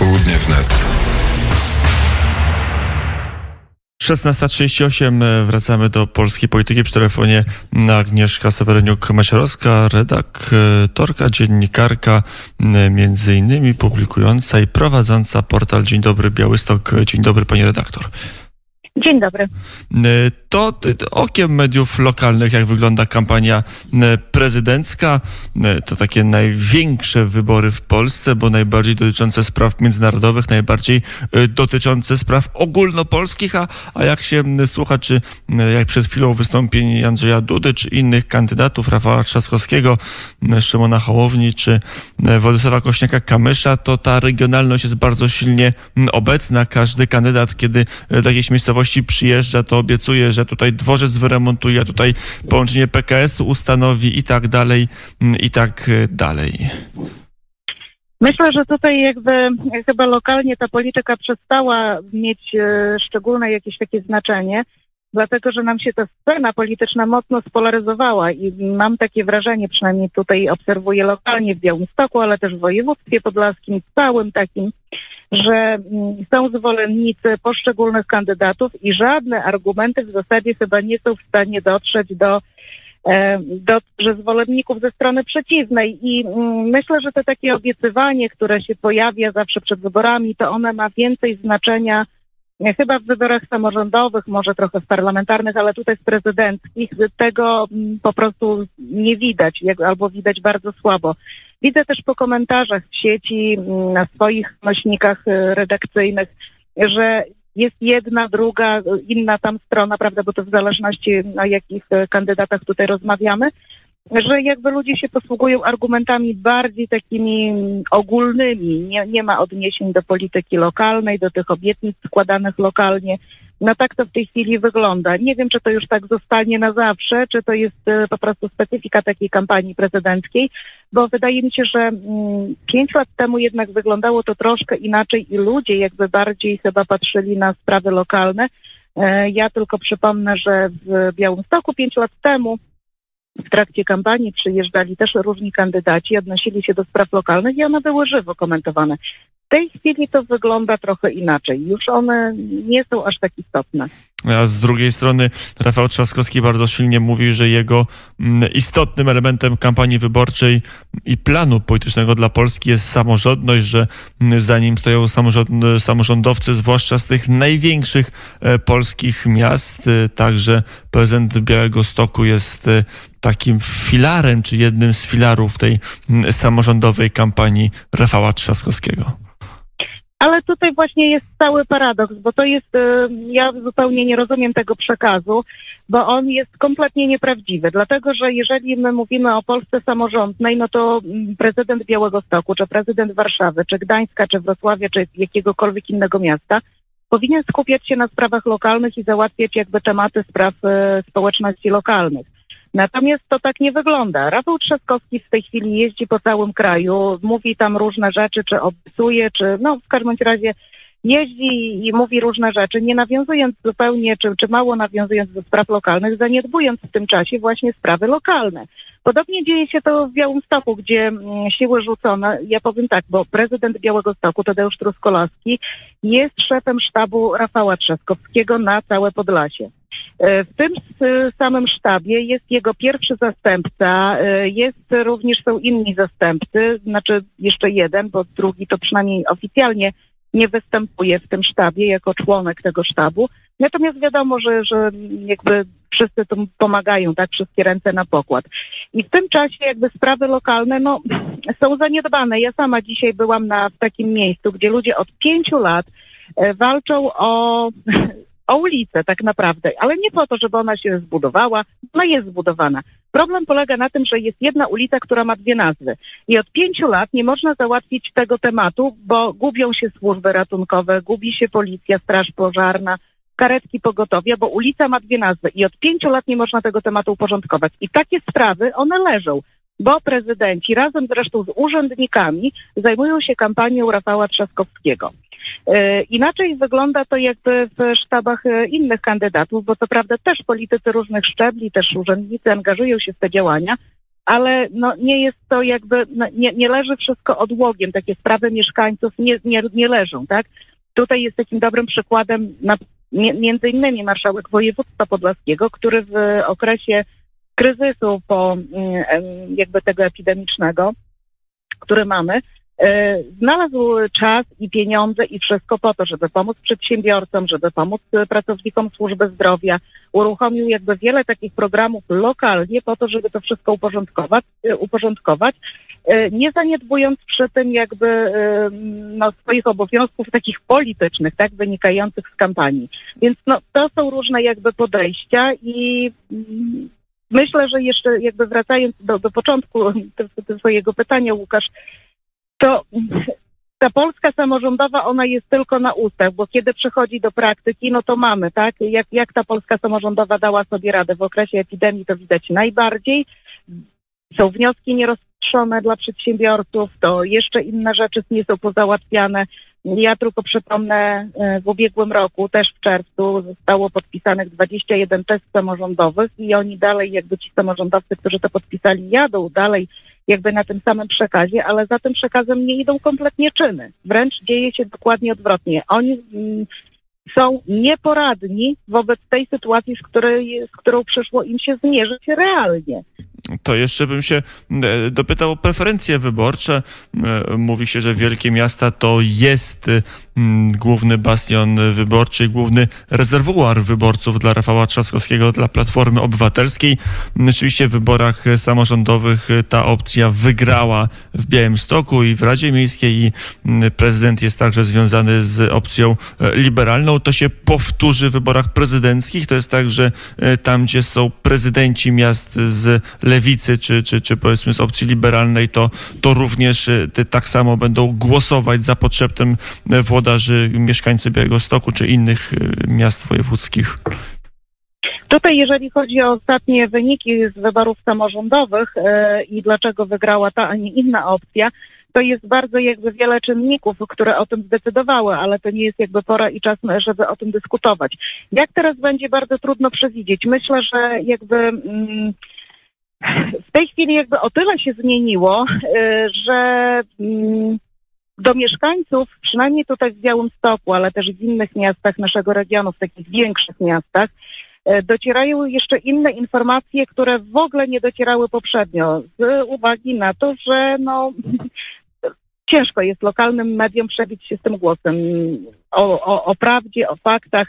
Południe wnet. 16.38 e, wracamy do polskiej polityki przy telefonie Agnieszka Seweryniuk-Maciarowska, redaktorka, dziennikarka, między innymi publikująca i prowadząca portal Dzień Dobry Białystok. Dzień dobry pani redaktor. Dzień dobry. To okiem mediów lokalnych, jak wygląda kampania prezydencka. To takie największe wybory w Polsce, bo najbardziej dotyczące spraw międzynarodowych, najbardziej dotyczące spraw ogólnopolskich, a, a jak się słucha, czy jak przed chwilą wystąpień Andrzeja Dudy, czy innych kandydatów, Rafała Trzaskowskiego, Szymona Hołowni, czy Władysława Kośniaka-Kamysza, to ta regionalność jest bardzo silnie obecna. Każdy kandydat, kiedy do jakiejś miejscowości przyjeżdża, to obiecuje, że tutaj dworzec wyremontuje, tutaj połączenie PKS-u ustanowi i tak dalej, i tak dalej. Myślę, że tutaj jakby chyba lokalnie ta polityka przestała mieć e, szczególne jakieś takie znaczenie, dlatego że nam się ta scena polityczna mocno spolaryzowała i mam takie wrażenie, przynajmniej tutaj obserwuję lokalnie w Białymstoku, ale też w województwie podlaskim, całym takim że mm, są zwolennicy poszczególnych kandydatów i żadne argumenty w zasadzie chyba nie są w stanie dotrzeć do, e, do że zwolenników ze strony przeciwnej. I mm, myślę, że to takie obiecywanie, które się pojawia zawsze przed wyborami, to one ma więcej znaczenia chyba w wyborach samorządowych, może trochę w parlamentarnych, ale tutaj w prezydenckich tego mm, po prostu nie widać, albo widać bardzo słabo. Widzę też po komentarzach w sieci, mm, na swoich nośnikach y, redakcyjnych, że jest jedna, druga, inna tam strona, prawda, bo to w zależności o jakich y, kandydatach tutaj rozmawiamy, że jakby ludzie się posługują argumentami bardziej takimi ogólnymi. Nie, nie ma odniesień do polityki lokalnej, do tych obietnic składanych lokalnie. No tak to w tej chwili wygląda. Nie wiem, czy to już tak zostanie na zawsze, czy to jest e, po prostu specyfika takiej kampanii prezydenckiej, bo wydaje mi się, że mm, pięć lat temu jednak wyglądało to troszkę inaczej i ludzie jakby bardziej chyba patrzyli na sprawy lokalne. E, ja tylko przypomnę, że w Białymstoku pięć lat temu w trakcie kampanii przyjeżdżali też różni kandydaci, odnosili się do spraw lokalnych i one były żywo komentowane. W tej chwili to wygląda trochę inaczej. Już one nie są aż tak istotne. A z drugiej strony Rafał Trzaskowski bardzo silnie mówi, że jego mm, istotnym elementem kampanii wyborczej i planu politycznego dla Polski jest samorządność, że mm, za nim stoją samorządowcy, zwłaszcza z tych największych e, polskich miast. E, także prezydent Białego Stoku jest e, takim filarem, czy jednym z filarów tej mm, samorządowej kampanii Rafała Trzaskowskiego. Ale tutaj właśnie jest cały paradoks, bo to jest, y, ja zupełnie nie rozumiem tego przekazu, bo on jest kompletnie nieprawdziwy, dlatego że jeżeli my mówimy o Polsce samorządnej, no to mm, prezydent Białego Stoku, czy prezydent Warszawy, czy Gdańska, czy Wrocławia, czy jakiegokolwiek innego miasta powinien skupiać się na sprawach lokalnych i załatwiać jakby tematy spraw y, społeczności lokalnych. Natomiast to tak nie wygląda. Rafał Trzaskowski w tej chwili jeździ po całym kraju, mówi tam różne rzeczy, czy obiecuje, czy no w każdym razie jeździ i mówi różne rzeczy, nie nawiązując zupełnie, czy, czy mało nawiązując do spraw lokalnych, zaniedbując w tym czasie właśnie sprawy lokalne. Podobnie dzieje się to w Białymstoku, gdzie mm, siły rzucone, ja powiem tak, bo prezydent Białego Stoku, Tadeusz Truskolowski, jest szefem sztabu Rafała Trzaskowskiego na całe Podlasie. E, w tym samym sztabie jest jego pierwszy zastępca, e, jest również są inni zastępcy, znaczy jeszcze jeden, bo drugi to przynajmniej oficjalnie nie występuje w tym sztabie jako członek tego sztabu. Natomiast wiadomo, że, że jakby wszyscy tu pomagają, tak, wszystkie ręce na pokład. I w tym czasie jakby sprawy lokalne, no, są zaniedbane. Ja sama dzisiaj byłam na w takim miejscu, gdzie ludzie od pięciu lat e, walczą o o ulicę tak naprawdę, ale nie po to, żeby ona się zbudowała, ona jest zbudowana. Problem polega na tym, że jest jedna ulica, która ma dwie nazwy i od pięciu lat nie można załatwić tego tematu, bo gubią się służby ratunkowe, gubi się policja, straż pożarna, karetki pogotowia, bo ulica ma dwie nazwy i od pięciu lat nie można tego tematu uporządkować. I takie sprawy, one leżą bo prezydenci razem zresztą z urzędnikami zajmują się kampanią Rafała Trzaskowskiego. E, inaczej wygląda to jakby w sztabach e, innych kandydatów, bo co prawda też politycy różnych szczebli, też urzędnicy angażują się w te działania, ale no, nie jest to jakby, no, nie, nie leży wszystko odłogiem, takie sprawy mieszkańców nie, nie, nie leżą, tak? Tutaj jest takim dobrym przykładem na, między innymi marszałek województwa podlaskiego, który w okresie kryzysu po mm, jakby tego epidemicznego, który mamy, znalazł czas i pieniądze i wszystko po to, żeby pomóc przedsiębiorcom, żeby pomóc pracownikom służby zdrowia. Uruchomił jakby wiele takich programów lokalnie po to, żeby to wszystko uporządkować, e, uporządkować e, nie zaniedbując przy tym jakby no, swoich obowiązków takich politycznych, tak, wynikających z kampanii. Więc no, to są różne jakby podejścia i mm, myślę, że jeszcze jakby wracając do, do początku swojego pytania, Łukasz, to ta Polska samorządowa, ona jest tylko na ustach, bo kiedy przychodzi do praktyki, no to mamy, tak? Jak, jak ta Polska samorządowa dała sobie radę w okresie epidemii, to widać najbardziej. Są wnioski nierozpatrzone dla przedsiębiorców, to jeszcze inne rzeczy nie są pozałatwiane. Ja tylko przypomnę, e, w ubiegłym roku, też w czerwcu, zostało podpisanych 21 test samorządowych i oni dalej, jakby ci samorządowcy, którzy to podpisali, jadą dalej jakby na tym samym przekazie, ale za tym przekazem nie idą kompletnie czyny. Wręcz dzieje się dokładnie odwrotnie. Oni mm, są nieporadni wobec tej sytuacji, z, której, z którą przyszło im się zmierzyć realnie. To jeszcze bym się e, dopytał o preferencje wyborcze. E, mówi się, że wielkie miasta to jest Mm, główny bastion wyborczy, główny rezerwuar wyborców dla Rafała Trzaskowskiego, dla Platformy Obywatelskiej. Oczywiście w wyborach samorządowych ta opcja wygrała w Białymstoku i w Radzie Miejskiej i mm, prezydent jest także związany z opcją e, liberalną. To się powtórzy w wyborach prezydenckich. To jest tak, że e, tam, gdzie są prezydenci miast z lewicy, czy, czy, czy powiedzmy z opcji liberalnej, to, to również e, tak samo będą głosować za podszeptem włodarzy gospodarzy, mieszkańcy Białego Stoku czy innych y, miast wojewódzkich? Tutaj, jeżeli chodzi o ostatnie wyniki z wyborów samorządowych yy, i dlaczego wygrała ta, a nie inna opcja, to jest bardzo jakby wiele czynników, które o tym zdecydowały, ale to nie jest jakby pora i czas, żeby o tym dyskutować. Jak teraz będzie bardzo trudno przewidzieć. Myślę, że jakby mm, w tej chwili jakby o tyle się zmieniło, yy, że mm, do mieszkańców, przynajmniej tutaj w Białymstoku, ale też w innych miastach naszego regionu, w takich większych miastach, e, docierają jeszcze inne informacje, które w ogóle nie docierały poprzednio, z uwagi na to, że no, ciężko jest lokalnym mediom przebić się z tym głosem o, o, o prawdzie, o faktach.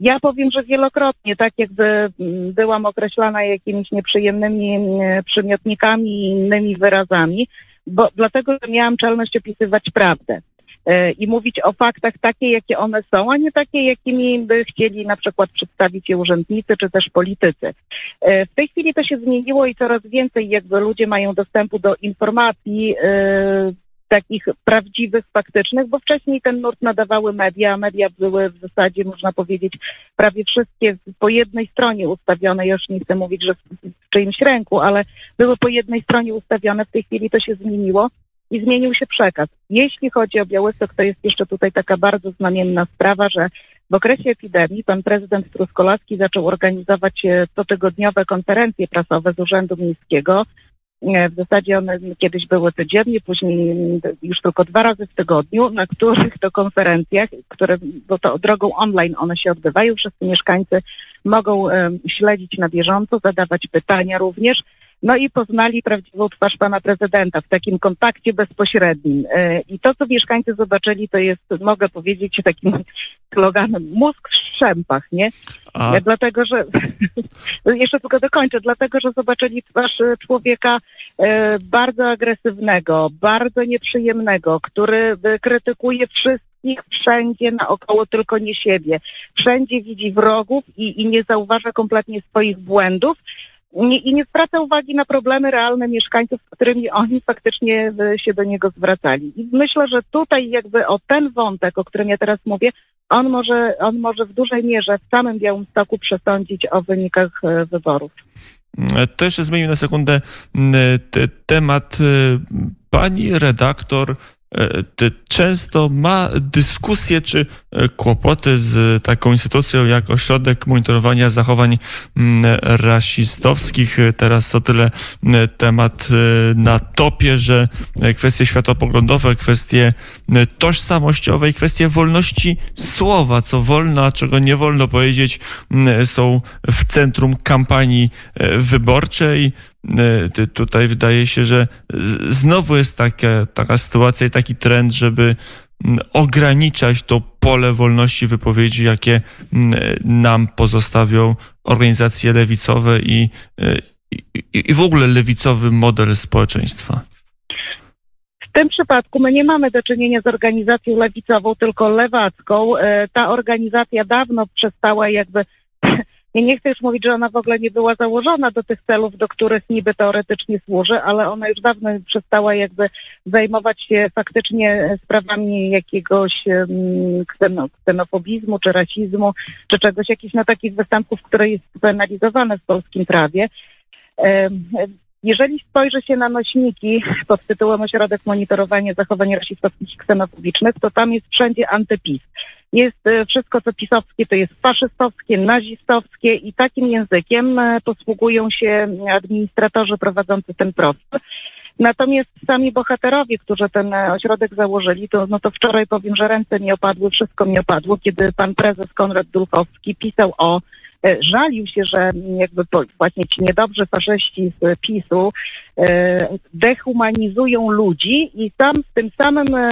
Ja powiem, że wielokrotnie, tak jakby mm, byłam określana jakimiś nieprzyjemnymi mm, przymiotnikami i innymi wyrazami, bo dlatego, że miałam czelność opisywać prawdę e, i mówić o faktach takie, jakie one są, a nie takie, jakimi by chcieli na przykład przedstawić je urzędnicy czy też politycy. E, w tej chwili to się zmieniło i coraz więcej jakby ludzie mają dostępu do informacji e, takich prawdziwych, faktycznych, bo wcześniej ten nurt nadawały media, media były w zasadzie, można powiedzieć, prawie wszystkie po jednej stronie ustawione, już nie chcę mówić, że w czyimś ręku, ale były po jednej stronie ustawione, w tej chwili to się zmieniło i zmienił się przekaz. Jeśli chodzi o Białystok, to jest jeszcze tutaj taka bardzo znamienna sprawa, że w okresie epidemii pan prezydent Truskolaski zaczął organizować e, cotygodniowe konferencje prasowe z Urzędu Miejskiego, w zasadzie one kiedyś były codziennie, później już tylko dwa razy w tygodniu, na których to konferencjach, które, bo to drogą online one się odbywają, wszyscy mieszkańcy mogą śledzić na bieżąco, zadawać pytania również no i poznali prawdziwą twarz pana prezydenta w takim kontakcie bezpośrednim. E, I to, co mieszkańcy zobaczyli, to jest, mogę powiedzieć, takim sloganem mózg w szczępach, nie? A... E, dlatego, że jeszcze tylko dokończę, dlatego, że zobaczyli twarz e, człowieka bardzo agresywnego, bardzo nieprzyjemnego, który krytykuje wszystkich wszędzie naokoło, tylko nie siebie. Wszędzie widzi wrogów i, i nie zauważa kompletnie swoich błędów nie, i nie zwraca uwagi na problemy realne mieszkańców, z którymi oni faktycznie e, się do niego zwracali. I myślę, że tutaj jakby o ten wątek, o którym ja teraz mówię, on może, on może w dużej mierze w samym Białymstoku przesądzić o wynikach e, wyborów. E, to jeszcze zmienimy na sekundę temat. Pani redaktor często ma dyskusje czy kłopoty z taką instytucją jak Ośrodek Monitorowania Zachowań mm, Rasistowskich. Teraz o tyle temat na topie, że kwestie światopoglądowe, kwestie tożsamościowe i kwestie wolności słowa, co wolno, a czego nie wolno powiedzieć, są w centrum kampanii wyborczej. E, tutaj wydaje się, że znowu jest taka, taka sytuacja i taki trend, żeby ograniczać to pole wolności wypowiedzi, jakie nam pozostawią organizacje lewicowe i, e, i, i w ogóle lewicowy model społeczeństwa. W tym przypadku my nie mamy do czynienia z organizacją lewicową, tylko lewacką. E, ta organizacja dawno przestała jakby ja nie chcę już mówić, że ona w ogóle nie była założona do tych celów, do których niby teoretycznie służy, ale ona już dawno przestała jakby zajmować się faktycznie sprawami jakiegoś ksenofobizmu, czy rasizmu, czy czegoś, jakichś na takich występów, które jest penalizowane w polskim prawie. Jeżeli spojrzy się na nośniki pod tytułem Ośrodek Monitorowania Zachowań Rasistowskich i Ksenofobicznych, to tam jest wszędzie antypis. Jest e, wszystko, co pisowskie, to jest faszystowskie, nazistowskie i takim językiem e, posługują się administratorzy prowadzący ten profil. Natomiast sami bohaterowie, którzy ten e, ośrodek założyli, to, no to wczoraj powiem, że ręce mi opadły, wszystko mi opadło, kiedy pan prezes Konrad Dulchowski pisał o żalił się, że jakby właśnie ci niedobrzy faszyści z PiSu e, dehumanizują ludzi i tam w tym samym e,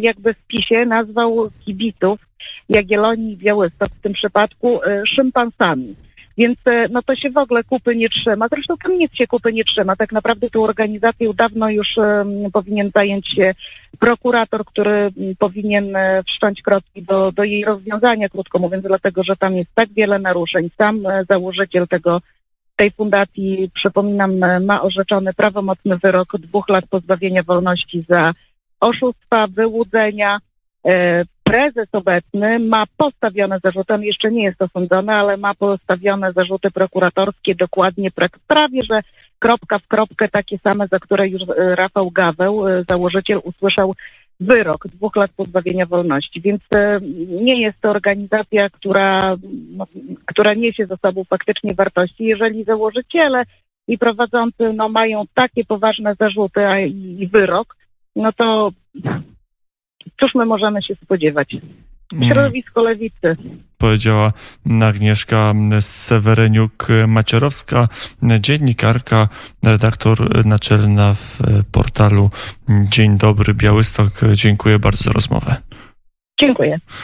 jakby wpisie nazwał kibiców Jagiellonii i Białystok w tym przypadku szympansami. Więc e, no to się w ogóle kupy nie trzyma. Zresztą tam nic się kupy nie trzyma. Tak naprawdę tą organizacją dawno już um, powinien zająć się prokurator, który powinien e, wszcząć kroki do, do jej rozwiązania, krótko mówiąc, dlatego że tam jest tak wiele naruszeń. Sam e, założyciel tego tej fundacji, przypominam, ma orzeczony prawomocny wyrok dwóch lat pozbawienia wolności za oszustwa, wyłudzenia, prezes obecny ma postawione zarzuty, on jeszcze nie jest osądzony, ale ma postawione zarzuty prokuratorskie dokładnie, prawie że kropka w kropkę takie same, za które już e, Rafał Gaweł, e, założyciel, usłyszał wyrok dwóch lat pozbawienia wolności. Więc e, nie jest to organizacja, która, no, która niesie ze sobą faktycznie wartości. Jeżeli założyciele i prowadzący no, mają takie poważne zarzuty a, i wyrok, no to cóż my możemy się spodziewać? Środowisko lewicy. Powiedziała Agnieszka Seweryniuk-Macierowska, dziennikarka, redaktor naczelna w portalu Dzień Dobry Białystok. Dziękuję bardzo za rozmowę. Dziękuję.